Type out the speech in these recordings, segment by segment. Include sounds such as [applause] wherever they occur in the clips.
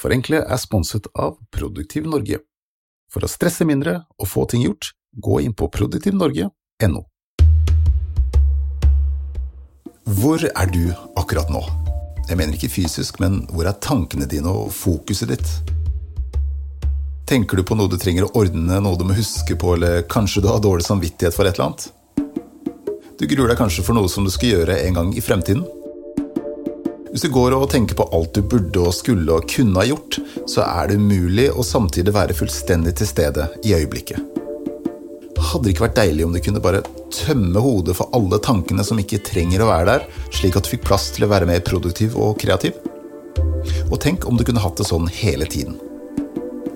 Forenkle er sponset av Produktiv Norge. For å stresse mindre og få ting gjort, gå inn på produktivnorge.no. Hvor er du akkurat nå? Jeg mener ikke fysisk, men hvor er tankene dine og fokuset ditt? Tenker du på noe du trenger å ordne, noe du må huske på, eller kanskje du har dårlig samvittighet for et eller annet? Du gruer deg kanskje for noe som du skal gjøre en gang i fremtiden? Hvis du går og tenker på alt du burde og skulle og kunne ha gjort, så er det umulig å samtidig være fullstendig til stede i øyeblikket. Hadde det ikke vært deilig om du kunne bare tømme hodet for alle tankene som ikke trenger å være der, slik at du fikk plass til å være mer produktiv og kreativ? Og tenk om du kunne hatt det sånn hele tiden.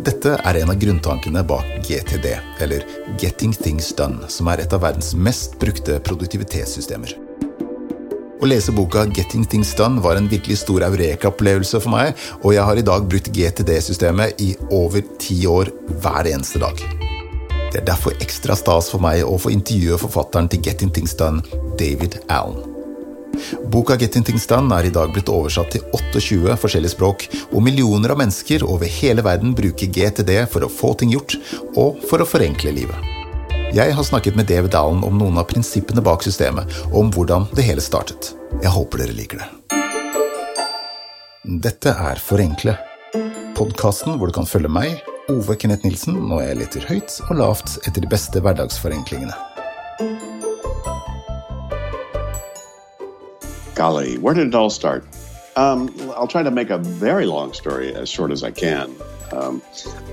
Dette er en av grunntankene bak GTD, eller Getting Things Done, som er et av verdens mest brukte produktivitetssystemer. Å lese boka Getting Things Done var en virkelig stor eureka-opplevelse for meg, og jeg har i dag brukt GTD-systemet i over ti år hver eneste dag. Det er derfor ekstra stas for meg å få intervjue forfatteren til Getting Things Done, David Allen. Boka Getting Things Done er i dag blitt oversatt til 28 forskjellige språk, og millioner av mennesker over hele verden bruker GTD for å få ting gjort, og for å forenkle livet. Jeg har snakket med David Allen om noen av prinsippene bak systemet, og om hvordan det hele startet. Jeg håper dere liker det. Dette er Forenkle, podkasten hvor du kan følge meg, Ove Kenneth Nilsen, når jeg leter høyt og lavt etter de beste hverdagsforenklingene. Golly, where did it all start? Um, I'll try to make a very long story as short as I can. Um,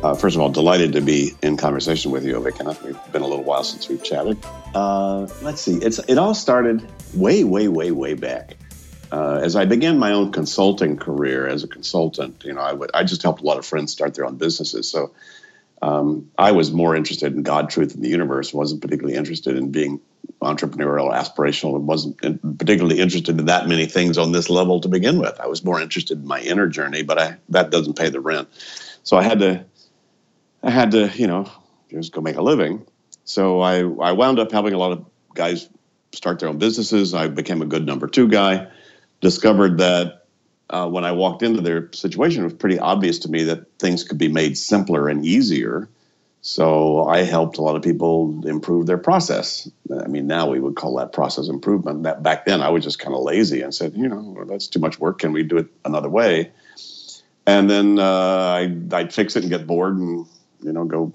uh, first of all, delighted to be in conversation with you, Ove Kenneth. We've been a little while since we've chatted. Uh, let's see. It's it all started way, way, way, way back. Uh, as I began my own consulting career as a consultant, you know, I, would, I just helped a lot of friends start their own businesses. So um, I was more interested in God, truth, and the universe. wasn't particularly interested in being entrepreneurial, aspirational. and wasn't particularly interested in that many things on this level to begin with. I was more interested in my inner journey, but I, that doesn't pay the rent. So I had to, I had to, you know, just go make a living. So I, I wound up helping a lot of guys start their own businesses. I became a good number two guy. Discovered that uh, when I walked into their situation, it was pretty obvious to me that things could be made simpler and easier. So I helped a lot of people improve their process. I mean, now we would call that process improvement. That back then, I was just kind of lazy and said, you know, that's too much work. Can we do it another way? And then uh, I, I'd fix it and get bored and you know go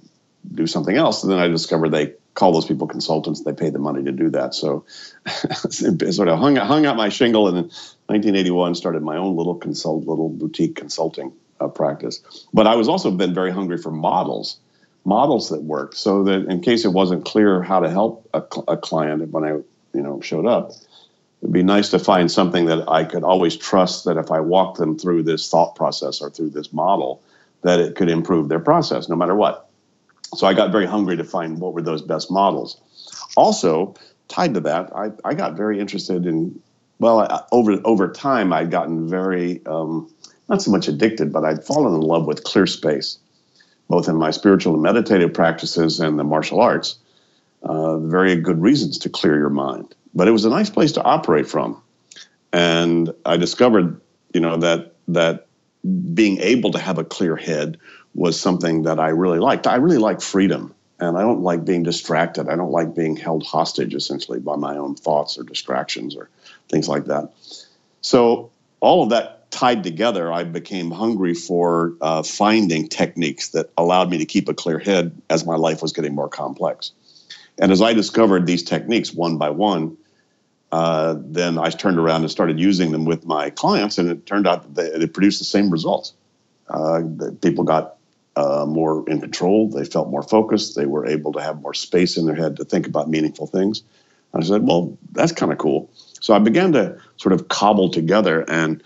do something else. And then I discovered they call those people consultants. They pay the money to do that. So [laughs] sort of hung hung out my shingle, and in 1981 started my own little consult little boutique consulting uh, practice. But I was also been very hungry for models, models that worked, so that in case it wasn't clear how to help a, a client when I you know showed up, it'd be nice to find something that I could always trust that if I walk them through this thought process or through this model, that it could improve their process no matter what. So I got very hungry to find what were those best models. Also, tied to that, I, I got very interested in, well, I, over, over time, I'd gotten very, um, not so much addicted, but I'd fallen in love with clear space, both in my spiritual and meditative practices and the martial arts. Uh, very good reasons to clear your mind but it was a nice place to operate from. And I discovered, you know, that that being able to have a clear head was something that I really liked. I really like freedom, and I don't like being distracted. I don't like being held hostage essentially by my own thoughts or distractions or things like that. So all of that tied together, I became hungry for uh, finding techniques that allowed me to keep a clear head as my life was getting more complex. And as I discovered these techniques one by one, uh, then I turned around and started using them with my clients, and it turned out that they, they produced the same results. Uh, people got uh, more in control, they felt more focused, they were able to have more space in their head to think about meaningful things. I said, well, that's kind of cool. So I began to sort of cobble together and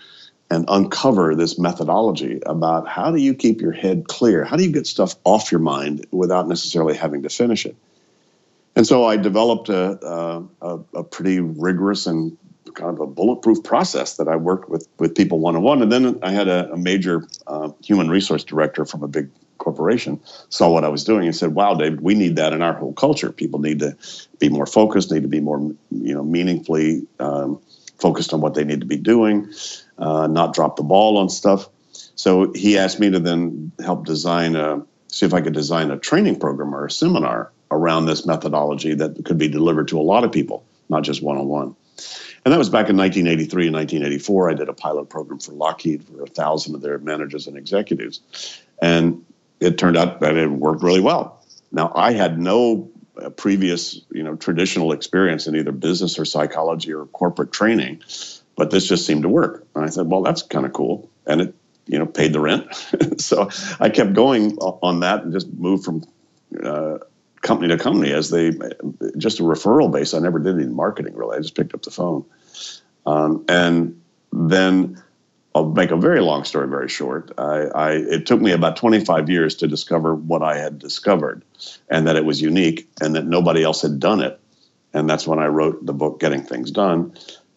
and uncover this methodology about how do you keep your head clear? How do you get stuff off your mind without necessarily having to finish it? And so I developed a, a, a, pretty rigorous and kind of a bulletproof process that I worked with, with people one on one. And then I had a, a major uh, human resource director from a big corporation saw what I was doing and said, "Wow, David, we need that in our whole culture. People need to be more focused, need to be more, you know, meaningfully um, focused on what they need to be doing, uh, not drop the ball on stuff." So he asked me to then help design a, see if I could design a training program or a seminar around this methodology that could be delivered to a lot of people, not just one on one. And that was back in 1983 and 1984. I did a pilot program for Lockheed for a thousand of their managers and executives. And it turned out that it worked really well. Now, I had no previous, you know, traditional experience in either business or psychology or corporate training, but this just seemed to work. And I said, well, that's kind of cool. And it, you know, paid the rent. [laughs] so I kept going on that and just moved from uh, company to company as they just a referral base. I never did any marketing really. I just picked up the phone, um, and then I'll make a very long story very short. I, I, it took me about 25 years to discover what I had discovered, and that it was unique, and that nobody else had done it. And that's when I wrote the book Getting Things Done,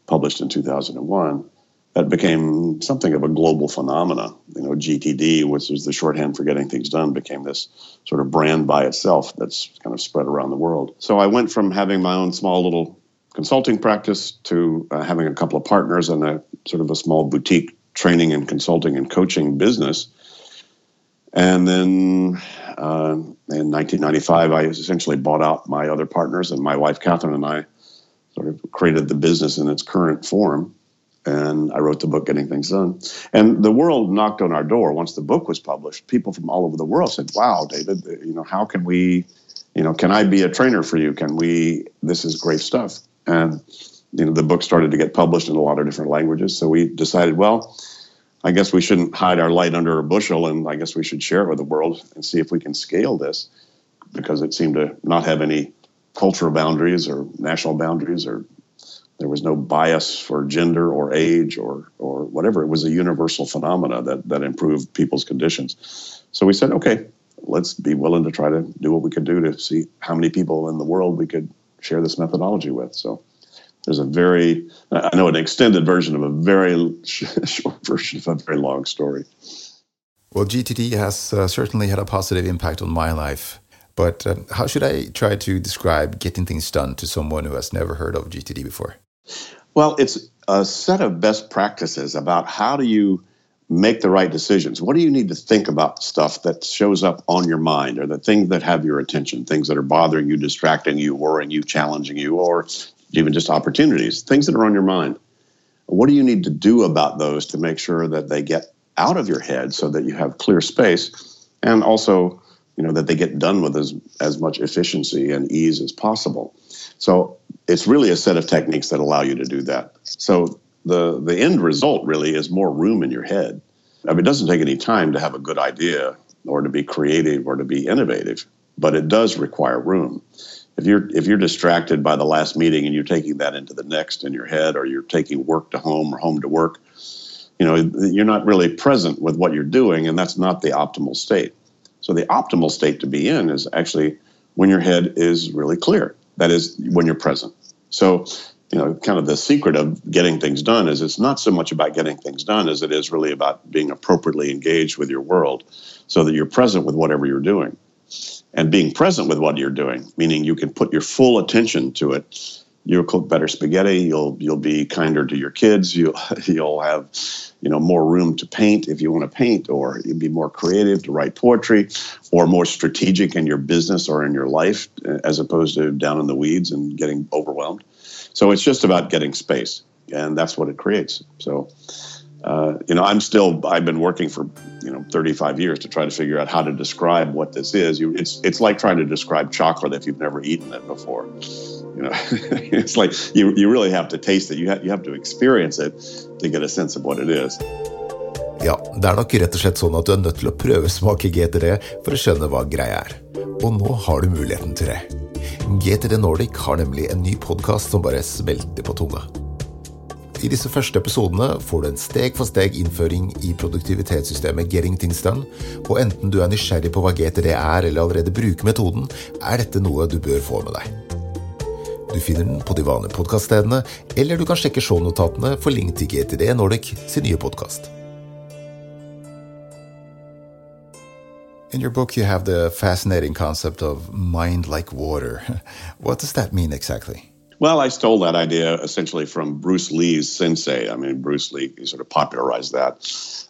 published in 2001 that became something of a global phenomena. You know, GTD, which is the shorthand for getting things done, became this sort of brand by itself that's kind of spread around the world. So I went from having my own small little consulting practice to uh, having a couple of partners and a sort of a small boutique training and consulting and coaching business. And then uh, in 1995, I essentially bought out my other partners, and my wife Catherine and I sort of created the business in its current form and I wrote the book Getting Things Done. And the world knocked on our door once the book was published. People from all over the world said, "Wow, David, uh, you know, how can we, you know, can I be a trainer for you? Can we? This is great stuff." And you know, the book started to get published in a lot of different languages. So we decided, well, I guess we shouldn't hide our light under a bushel, and I guess we should share it with the world and see if we can scale this, because it seemed to not have any cultural boundaries or national boundaries or there was no bias for gender or age or or whatever. It was a universal phenomena that that improved people's conditions. So we said, okay, let's be willing to try to do what we could do to see how many people in the world we could share this methodology with. So there's a very, I know an extended version of a very [laughs] short version of a very long story. Well, GTD has uh, certainly had a positive impact on my life. But uh, how should I try to describe getting things done to someone who has never heard of GTD before? Well, it's a set of best practices about how do you make the right decisions. What do you need to think about stuff that shows up on your mind or the things that have your attention, things that are bothering you, distracting you, worrying you, challenging you, or even just opportunities, things that are on your mind. What do you need to do about those to make sure that they get out of your head so that you have clear space and also you know that they get done with as as much efficiency and ease as possible so it's really a set of techniques that allow you to do that. So the the end result really is more room in your head. I mean, it doesn't take any time to have a good idea or to be creative or to be innovative but it does require room. If you're if you're distracted by the last meeting and you're taking that into the next in your head or you're taking work to home or home to work you know you're not really present with what you're doing and that's not the optimal state. So the optimal state to be in is actually when your head is really clear. That is when you're present. So, you know, kind of the secret of getting things done is it's not so much about getting things done as it is really about being appropriately engaged with your world so that you're present with whatever you're doing. And being present with what you're doing, meaning you can put your full attention to it you'll cook better spaghetti. You'll you'll be kinder to your kids. You'll [laughs] you'll have you know more room to paint if you want to paint, or you'll be more creative to write poetry, or more strategic in your business or in your life, as opposed to down in the weeds and getting overwhelmed. So it's just about getting space, and that's what it creates. So. Uh, you know, I'm still. I've been working for you know 35 years to try to figure out how to describe what this is. You, it's it's like trying to describe chocolate if you've never eaten it before. You know, [laughs] it's like you, you really have to taste it. You, ha you have to experience it to get a sense of what it is. Ja, det er nok rett og slett sånn at du er nødt til å prøvesmake GTD for å skjønne hva greia er. Og nå har du muligheten til det. GTD Nordic har nemlig en ny podkast som bare smelter på tunga. I disse første episodene får du en steg for steg innføring i produktivitetssystemet Getting Things Done, og enten du er nysgjerrig på hva GTD er eller allerede bruker metoden, er dette noe du bør få med deg. Du finner den på de vanlige podkaststedene, eller du kan sjekke shownotatene for link til GTD Nordic sin nye podkast. In your book, you have the fascinating concept of mind like water. [laughs] What does that mean exactly? Well, I stole that idea essentially from Bruce Lee's sensei. I mean, Bruce Lee sort of popularized that.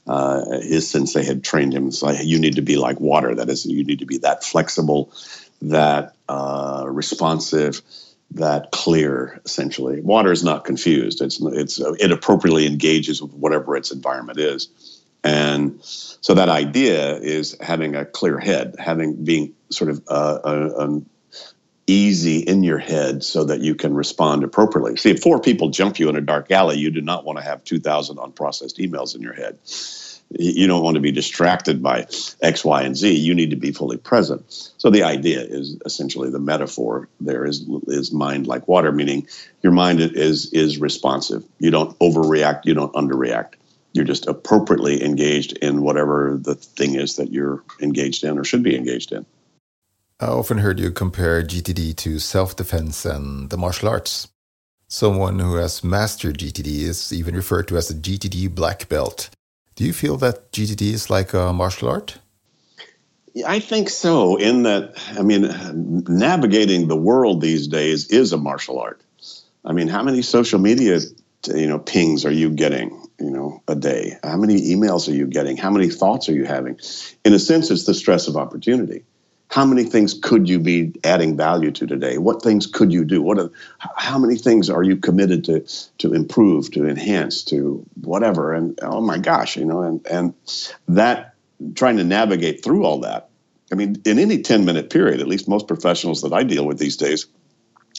Uh, his sensei had trained him. So you need to be like water. That is, you need to be that flexible, that uh, responsive, that clear. Essentially, water is not confused. It's it's it appropriately engages with whatever its environment is, and so that idea is having a clear head, having being sort of uh, easy in your head so that you can respond appropriately. See, if four people jump you in a dark alley, you do not want to have 2,000 unprocessed emails in your head. You don't want to be distracted by X, Y, and Z. You need to be fully present. So the idea is essentially the metaphor there is is mind like water, meaning your mind is is responsive. You don't overreact. You don't underreact. You're just appropriately engaged in whatever the thing is that you're engaged in or should be engaged in. I often heard you compare GTD to self defense and the martial arts. Someone who has mastered GTD is even referred to as a GTD black belt. Do you feel that GTD is like a martial art? I think so, in that, I mean, navigating the world these days is a martial art. I mean, how many social media, you know, pings are you getting, you know, a day? How many emails are you getting? How many thoughts are you having? In a sense, it's the stress of opportunity how many things could you be adding value to today? What things could you do? What are, how many things are you committed to to improve, to enhance, to whatever? And oh my gosh, you know, and and that trying to navigate through all that. I mean, in any 10 minute period, at least most professionals that I deal with these days,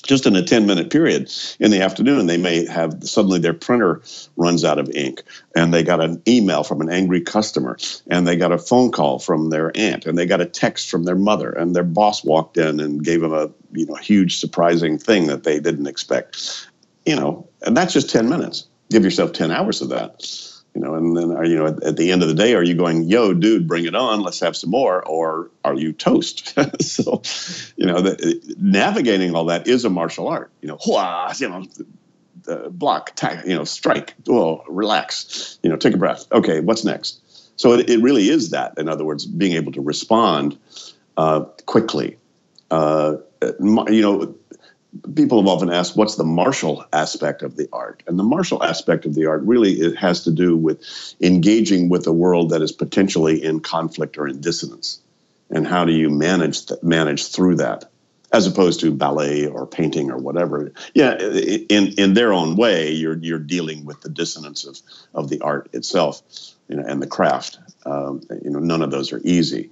just in a 10 minute period in the afternoon they may have suddenly their printer runs out of ink and they got an email from an angry customer and they got a phone call from their aunt and they got a text from their mother and their boss walked in and gave them a you know huge surprising thing that they didn't expect. You know and that's just 10 minutes. Give yourself 10 hours of that you know and then are you know at, at, the end of the day are you going yo dude bring it on let's have some more or are you toast? [laughs] So you know the, navigating all that is a martial art you know you know uh, block attack you know strike well relax you know take a breath. Okay what's next? So it, it really is that in other words being able to respond uh, quickly. Uh, you know people have often asked what's the martial aspect of the art? And the martial aspect of the art really it has to do with engaging with a world that is potentially in conflict or in dissonance. And how do you manage th- manage through that? As opposed to ballet or painting or whatever. Yeah in in their own way you're you're dealing with the dissonance of of the art itself you know and the craft. Um, you know none of those are easy.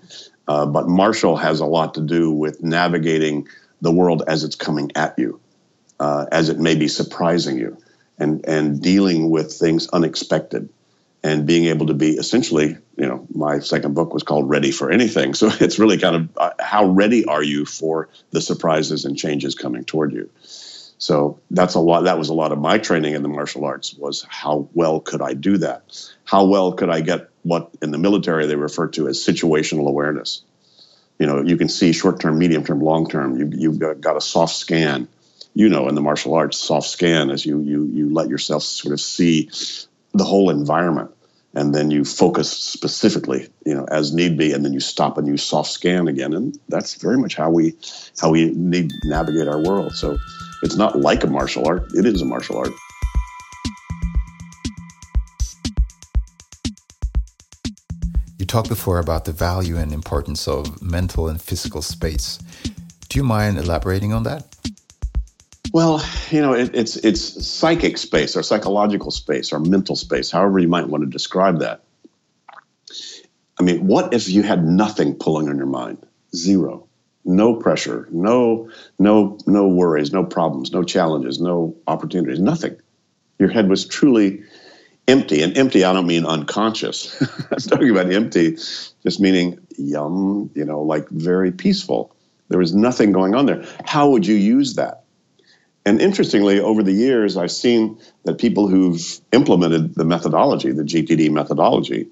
Uh, but martial has a lot to do with navigating the world as it's coming at you, uh, as it may be surprising you, and and dealing with things unexpected, and being able to be essentially, you know, my second book was called Ready for Anything, [laughs] so it's really kind of uh, how ready are you for the surprises and changes coming toward you. So that's a lot. That was a lot of my training in the martial arts was how well could I do that? How well could I get what in the military they refer to as situational awareness? You know you can see short term medium term long term you, you've got, a soft scan. You know in the martial arts soft scan is you you you let yourself sort of see the whole environment and then you focus specifically you know as need be and then you stop and you soft scan again and that's very much how we how we need navigate our world. So it's not like a martial art. It is a martial art talked before about the value and importance of mental and physical space. Do you mind elaborating on that? Well, you know, it, it's it's psychic space or psychological space or mental space, however you might want to describe that. I mean, what if you had nothing pulling on your mind? Zero. No pressure, no no no worries, no problems, no challenges, no opportunities, nothing. Your head was truly empty. And empty, I don't mean unconscious. [laughs] I'm talking about empty, just meaning yum, you know, like very peaceful. There was nothing going on there. How would you use that? And interestingly, over the years, I've seen that people who've implemented the methodology, the GTD methodology,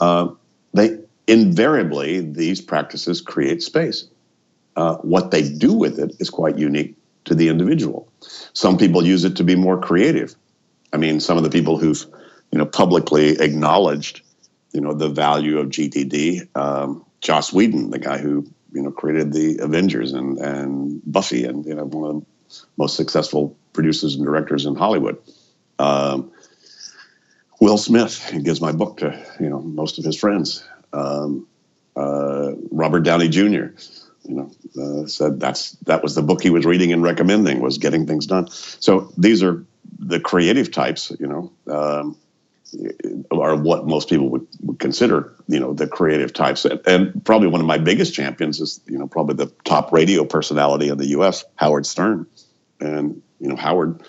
uh, they invariably these practices create space. Uh, what they do with it is quite unique to the individual. Some people use it to be more creative. I mean, some of the people who've you know, publicly acknowledged, you know, the value of GTD. Um, Joss Whedon, the guy who you know created the Avengers and and Buffy, and you know one of the most successful producers and directors in Hollywood. Um, Will Smith gives my book to you know most of his friends. Um, uh, Robert Downey Jr. You know uh, said that's that was the book he was reading and recommending was Getting Things Done. So these are the creative types. You know. Um, are what most people would, would, consider, you know, the creative types. And, and, probably one of my biggest champions is, you know, probably the top radio personality in the U.S., Howard Stern. And you know, Howard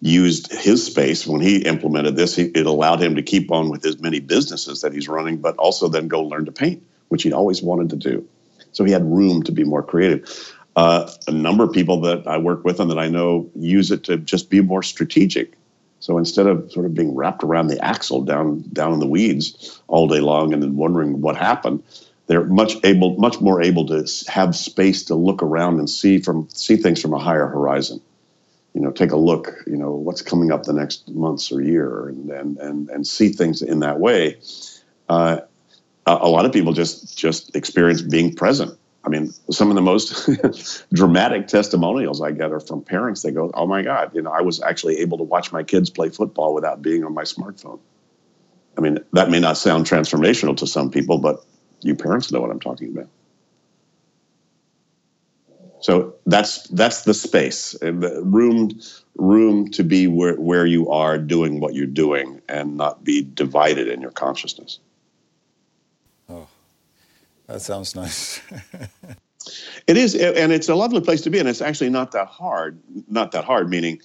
used his space when he implemented this. He, it allowed him to keep on with his many businesses that he's running, but also then go learn to paint, which he'd always wanted to do. So he had room to be more creative. Uh, a number of people that I work with and that I know use it to just be more strategic. So instead of sort of being wrapped around the axle down down in the weeds all day long and then wondering what happened, they're much able, much more able to have space to look around and see from see things from a higher horizon you know, take a look, you know, what's coming up the next months or year and, and, and, and see things in that way. Uh, a lot of people just, just experience being present. I mean, some of the most [laughs] dramatic testimonials I get are from parents. They go, "Oh my God, you know, I was actually able to watch my kids play football without being on my smartphone." I mean, that may not sound transformational to some people, but you parents know what I'm talking about. So that's that's the space, uh, the room room to be where where you are doing what you're doing, and not be divided in your consciousness. That sounds nice. it is, and it's a lovely place to be, and it's actually not that hard. Not that hard, meaning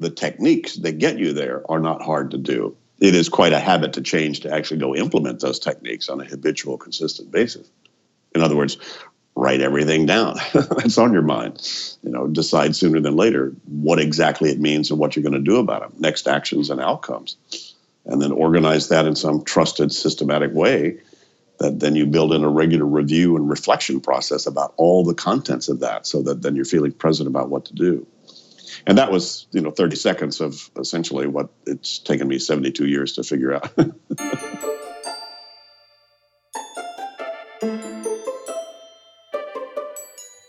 the techniques that get you there are not hard to do. It is quite a habit to change to actually go implement those techniques on a habitual, consistent basis. In other words, write everything down [laughs] that's on your mind. You know, decide sooner than later what exactly it means and what you're going to do about it, next actions and outcomes. And then organize that in some trusted, systematic way that then you build in a regular review and reflection process about all the contents of that so that then you're feeling present about what to do. And that was, you know, 30 seconds of essentially what it's taken me 72 years to figure out. [laughs]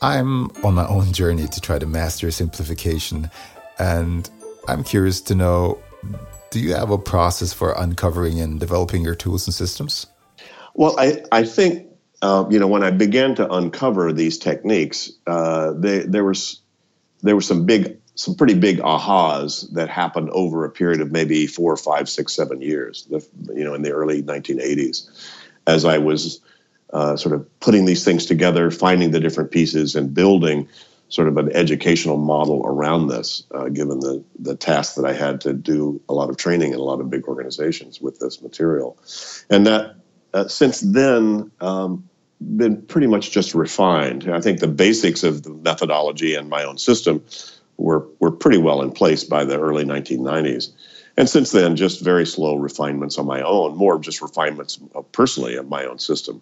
I'm on my own journey to try to master simplification, and I'm curious to know do you have a process for uncovering and developing your tools and systems? Well, I, I think, uh, you know, when I began to uncover these techniques, uh, they, there was there were some big, some pretty big ahas that happened over a period of maybe four, five, six, seven years. You know, in the early 1980s, as I was uh, sort of putting these things together, finding the different pieces, and building sort of an educational model around this, uh, given the, the task that I had to do a lot of training in a lot of big organizations with this material. And that uh, since then, um, been pretty much just refined. I think the basics of the methodology and my own system were, were pretty well in place by the early 1990s. And since then, just very slow refinements on my own, more just refinements personally of my own system.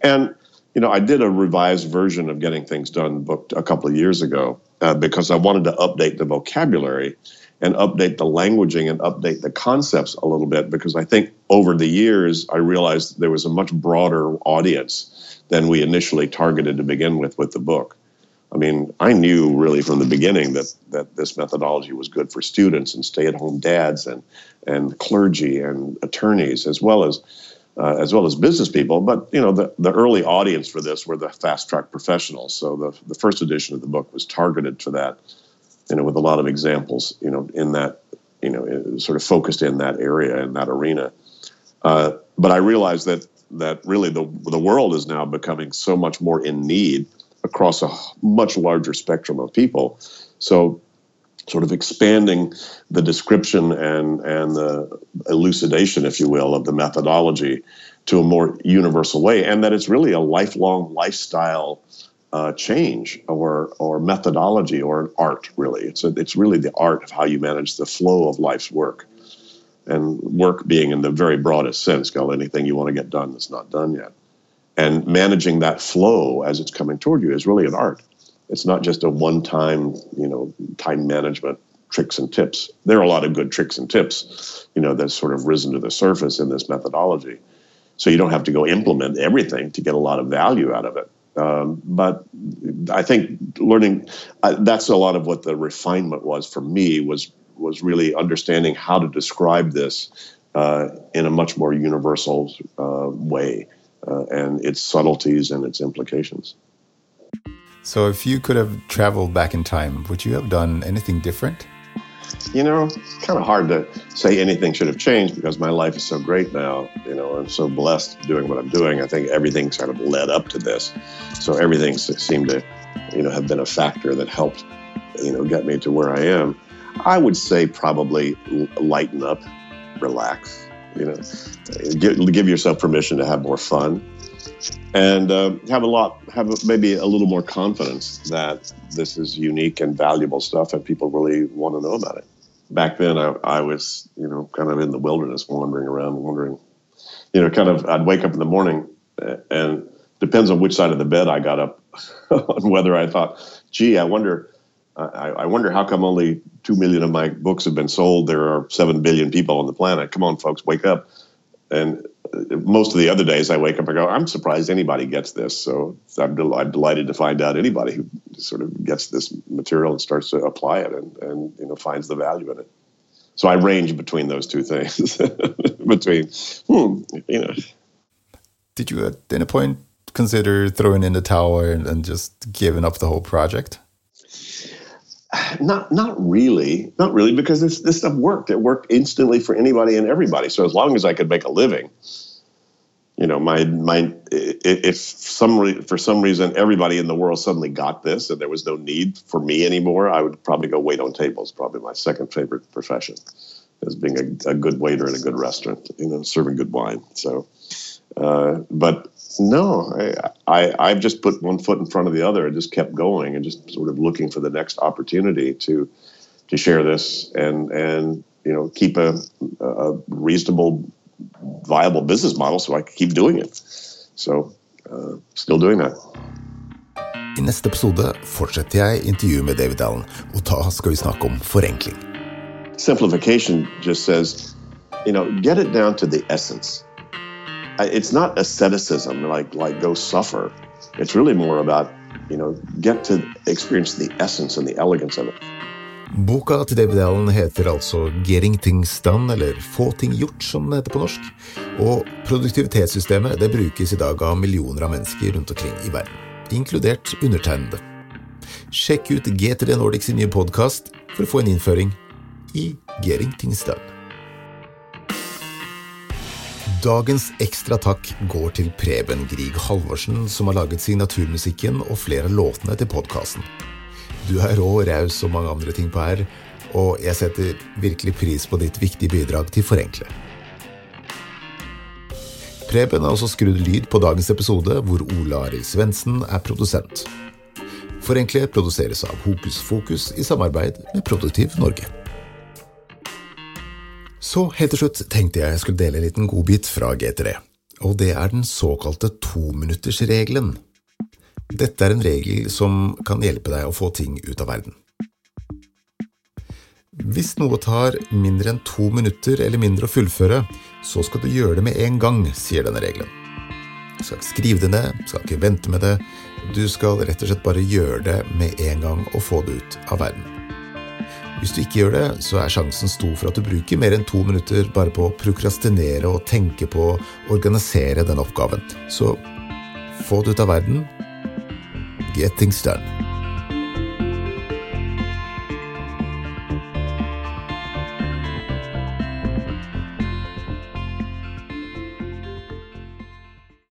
And you know, I did a revised version of Getting Things Done book a couple of years ago uh, because I wanted to update the vocabulary and update the languaging and update the concepts a little bit because I think over the years I realized there was a much broader audience than we initially targeted to begin with with the book. I mean, I knew really from the beginning that that this methodology was good for students and stay-at-home dads and and clergy and attorneys as well as uh, as well as business people. But you know, the, the early audience for this were the fast track professionals. So the the first edition of the book was targeted for that. You know, with a lot of examples. You know, in that you know, sort of focused in that area in that arena. Uh, but I realized that that really the the world is now becoming so much more in need across a much larger spectrum of people. So sort of expanding the description and and the elucidation, if you will, of the methodology to a more universal way, and that it's really a lifelong lifestyle uh, change or or methodology or an art. Really, it's a, it's really the art of how you manage the flow of life's work, and work being in the very broadest sense, called anything you want to get done that's not done yet, and managing that flow as it's coming toward you is really an art. It's not just a one-time, you know, time management tricks and tips. There are a lot of good tricks and tips, you know, that's sort of risen to the surface in this methodology. So you don't have to go implement everything to get a lot of value out of it. Um, but I think learning uh, that's a lot of what the refinement was for me was was really understanding how to describe this uh, in a much more universal uh, way uh, and its subtleties and its implications. So, if you could have traveled back in time, would you have done anything different? You know, it's kind of hard to say anything should have changed because my life is so great now. You know, I'm so blessed doing what I'm doing. I think everything's kind of led up to this. So everything seemed to, you know, have been a factor that helped, you know, get me to where I am. I would say probably lighten up, relax, you know, give, give yourself permission to have more fun and uh, have a lot, have maybe a little more confidence that this is unique and valuable stuff, and people really want to know about it. Back then, I, I was, you know, kind of in the wilderness, wandering around, wondering, you know, kind of. I'd wake up in the morning, and depends on which side of the bed I got up, [laughs] on whether I thought, "Gee, I wonder." I, I, wonder how come only two million of my books have been sold. There are seven billion people on the planet. Come on, folks, wake up! And most of the other days I wake up and go, I'm surprised anybody gets this. So I'm, del- I'm, delighted to find out anybody who sort of gets this material and starts to apply it and, and you know finds the value in it. So I range between those two things. [laughs] between, hmm, you know. Did you at any point consider throwing in the towel and, and just giving up the whole project? Not not really, not really, because this this stuff worked. It worked instantly for anybody and everybody. So as long as I could make a living, you know, my my if some re, for some reason everybody in the world suddenly got this and there was no need for me anymore, I would probably go wait on tables. Probably my second favorite profession, as being a, a good waiter in a good restaurant. You know, serving good wine. So, uh, but no, I, I I've just put one foot in front of the other and just kept going and just sort of looking for the next opportunity to to share this and and you know keep a, a reasonable viable business model so I could keep doing it. So uh, still doing that. I neste episode fortsetter jeg intervjuet med David Allen, og da skal vi snakke om forenkling. Simplification just says, you know, get it down to the essence. It's not asceticism like like go suffer. It's really more about you know get to experience the essence and the elegance of it. Boka til David Allen heter altså Getting Things Done, eller Få ting gjort, som det heter på norsk. Og produktivitetssystemet det brukes i dag av millioner av mennesker rundt omkring i verden, inkludert undertegnede. Sjekk ut GTD Nordics nye podkast for å få en innføring i Getting Things Done. Dagens ekstra takk går til Preben Grieg Halvorsen, som har laget signaturmusikken og flere av låtene til podkasten. Du er rå, raus og mange andre ting på R, og jeg setter virkelig pris på ditt viktige bidrag til Forenkle. Preben har også skrudd lyd på dagens episode, hvor Ole Arild Svendsen er produsent. Forenkle produseres av Hokus Fokus i samarbeid med Produktiv Norge. Så helt til slutt tenkte jeg jeg skulle dele en liten godbit fra G3, og det er den såkalte tominuttersregelen. Dette er en regel som kan hjelpe deg å få ting ut av verden. Hvis noe tar mindre enn to minutter eller mindre å fullføre, så skal du gjøre det med en gang, sier denne regelen. Du skal ikke skrive det ned, skal ikke vente med det, du skal rett og slett bare gjøre det med en gang og få det ut av verden. Hvis du ikke gjør det, så er sjansen stor for at du bruker mer enn to minutter bare på å prokrastinere og tenke på å organisere den oppgaven. Så få det ut av verden. Get things done.